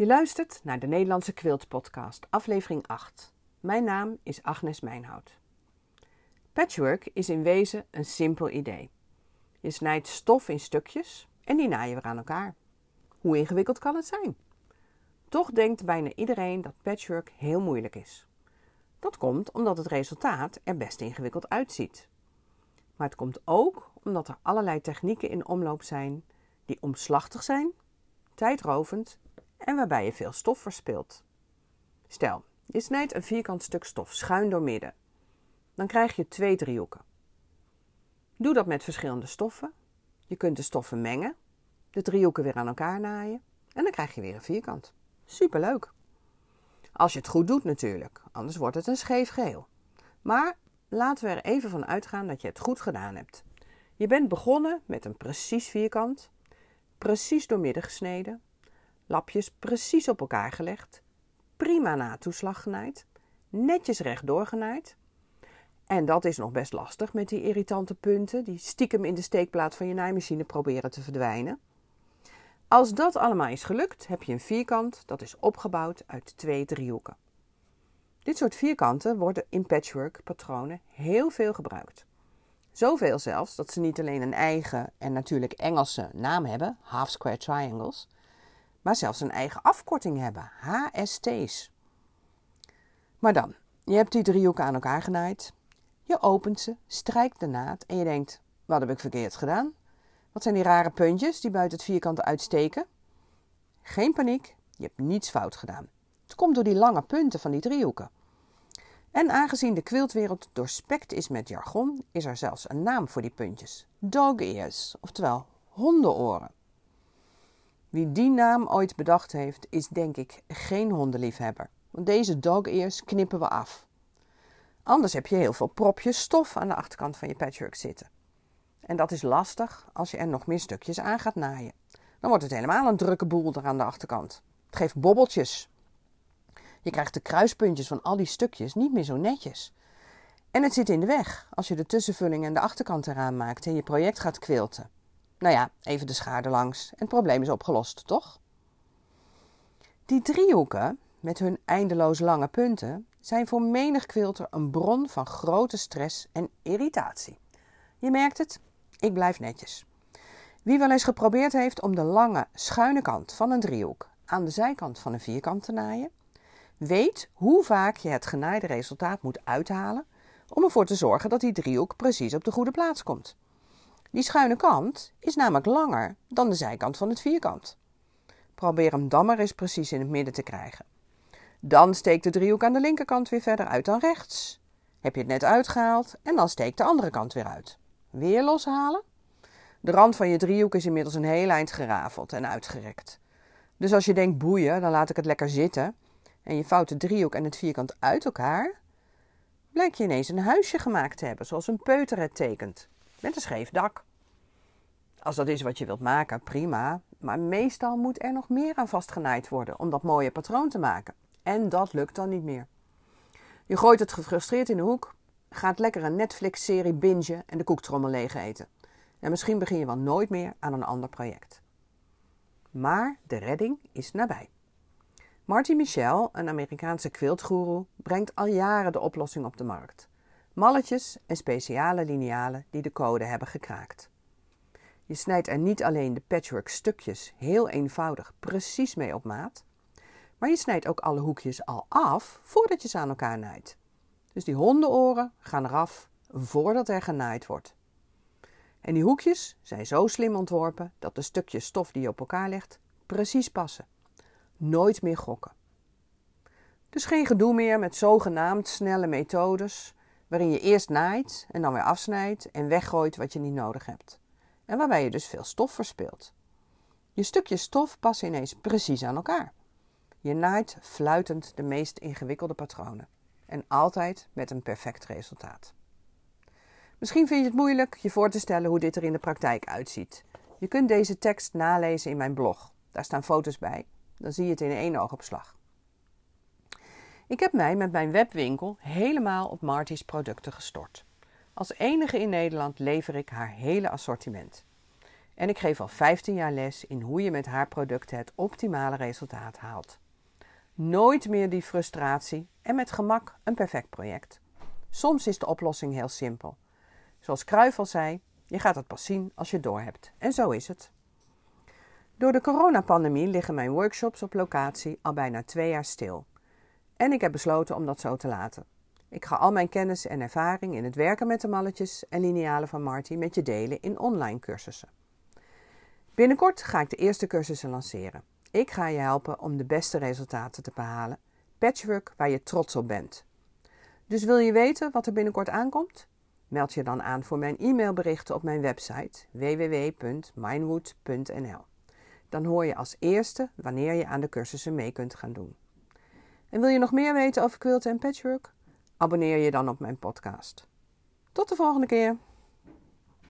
Je luistert naar de Nederlandse Quilt Podcast, aflevering 8. Mijn naam is Agnes Mijnhout. Patchwork is in wezen een simpel idee. Je snijdt stof in stukjes en die naaien weer aan elkaar. Hoe ingewikkeld kan het zijn? Toch denkt bijna iedereen dat patchwork heel moeilijk is. Dat komt omdat het resultaat er best ingewikkeld uitziet. Maar het komt ook omdat er allerlei technieken in omloop zijn die omslachtig zijn, tijdrovend en waarbij je veel stof verspilt. Stel, je snijdt een vierkant stuk stof schuin door midden. Dan krijg je twee driehoeken. Doe dat met verschillende stoffen. Je kunt de stoffen mengen, de driehoeken weer aan elkaar naaien en dan krijg je weer een vierkant. Superleuk! Als je het goed doet natuurlijk, anders wordt het een scheef geheel. Maar laten we er even van uitgaan dat je het goed gedaan hebt. Je bent begonnen met een precies vierkant, precies doormidden gesneden, lapjes precies op elkaar gelegd, prima na toeslag genaaid, netjes rechtdoor genaaid. En dat is nog best lastig met die irritante punten die stiekem in de steekplaat van je naaimachine proberen te verdwijnen. Als dat allemaal is gelukt, heb je een vierkant dat is opgebouwd uit twee driehoeken. Dit soort vierkanten worden in patchwork patronen heel veel gebruikt. Zoveel zelfs dat ze niet alleen een eigen en natuurlijk Engelse naam hebben, half square triangles, maar zelfs een eigen afkorting hebben, HST's. Maar dan, je hebt die driehoeken aan elkaar genaaid, je opent ze, strijkt de naad en je denkt, wat heb ik verkeerd gedaan? Wat zijn die rare puntjes die buiten het vierkante uitsteken? Geen paniek, je hebt niets fout gedaan. Het komt door die lange punten van die driehoeken. En aangezien de quiltwereld doorspekt is met jargon, is er zelfs een naam voor die puntjes: dog ears, oftewel hondenoren. Wie die naam ooit bedacht heeft, is denk ik geen hondenliefhebber. Want deze dog ears knippen we af. Anders heb je heel veel propjes stof aan de achterkant van je patchwork zitten. En dat is lastig als je er nog meer stukjes aan gaat naaien. Dan wordt het helemaal een drukke boel er aan de achterkant. Het geeft bobbeltjes. Je krijgt de kruispuntjes van al die stukjes niet meer zo netjes. En het zit in de weg als je de tussenvulling en de achterkant eraan maakt en je project gaat quilten. Nou ja, even de schade langs en het probleem is opgelost, toch? Die driehoeken, met hun eindeloos lange punten, zijn voor menig quilter een bron van grote stress en irritatie. Je merkt het, ik blijf netjes. Wie wel eens geprobeerd heeft om de lange, schuine kant van een driehoek aan de zijkant van een vierkant te naaien, weet hoe vaak je het genaaide resultaat moet uithalen om ervoor te zorgen dat die driehoek precies op de goede plaats komt. Die schuine kant is namelijk langer dan de zijkant van het vierkant. Probeer hem dan maar eens precies in het midden te krijgen. Dan steekt de driehoek aan de linkerkant weer verder uit dan rechts. Heb je het net uitgehaald en dan steekt de andere kant weer uit. Weer loshalen. De rand van je driehoek is inmiddels een heel eind gerafeld en uitgerekt. Dus als je denkt boeien, dan laat ik het lekker zitten en je vouwt de driehoek en het vierkant uit elkaar, blijkt je ineens een huisje gemaakt te hebben, zoals een peuter het tekent, met een scheef dak. Als dat is wat je wilt maken, prima, maar meestal moet er nog meer aan vastgenaaid worden om dat mooie patroon te maken. En dat lukt dan niet meer. Je gooit het gefrustreerd in de hoek, gaat lekker een Netflix-serie bingen en de koektrommel leeg eten. En misschien begin je wel nooit meer aan een ander project. Maar de redding is nabij. Marty Michel, een Amerikaanse quiltgoeroe, brengt al jaren de oplossing op de markt. Malletjes en speciale linealen die de code hebben gekraakt. Je snijdt er niet alleen de patchwork stukjes heel eenvoudig precies mee op maat, maar je snijdt ook alle hoekjes al af voordat je ze aan elkaar naait. Dus die hondenoren gaan eraf voordat er genaaid wordt. En die hoekjes zijn zo slim ontworpen dat de stukjes stof die je op elkaar legt precies passen. Nooit meer gokken. Dus geen gedoe meer met zogenaamd snelle methodes, waarin je eerst naait en dan weer afsnijdt en weggooit wat je niet nodig hebt. En waarbij je dus veel stof verspilt. Je stukjes stof passen ineens precies aan elkaar. Je naait fluitend de meest ingewikkelde patronen. En altijd met een perfect resultaat. Misschien vind je het moeilijk je voor te stellen hoe dit er in de praktijk uitziet. Je kunt deze tekst nalezen in mijn blog. Daar staan foto's bij. Dan zie je het in één oogopslag. Ik heb mij met mijn webwinkel helemaal op Marty's producten gestort. Als enige in Nederland lever ik haar hele assortiment. En ik geef al 15 jaar les in hoe je met haarproducten het optimale resultaat haalt. Nooit meer die frustratie en met gemak een perfect project. Soms is de oplossing heel simpel. Zoals Kruijf al zei, je gaat het pas zien als je doorhebt. En zo is het. Door de coronapandemie liggen mijn workshops op locatie al bijna twee jaar stil. En ik heb besloten om dat zo te laten. Ik ga al mijn kennis en ervaring in het werken met de malletjes en linealen van Marty met je delen in online cursussen. Binnenkort ga ik de eerste cursussen lanceren. Ik ga je helpen om de beste resultaten te behalen. Patchwork waar je trots op bent. Dus wil je weten wat er binnenkort aankomt? Meld je dan aan voor mijn e-mailberichten op mijn website www.minewood.nl. Dan hoor je als eerste wanneer je aan de cursussen mee kunt gaan doen. En wil je nog meer weten over quilten en patchwork? Abonneer je dan op mijn podcast. Tot de volgende keer!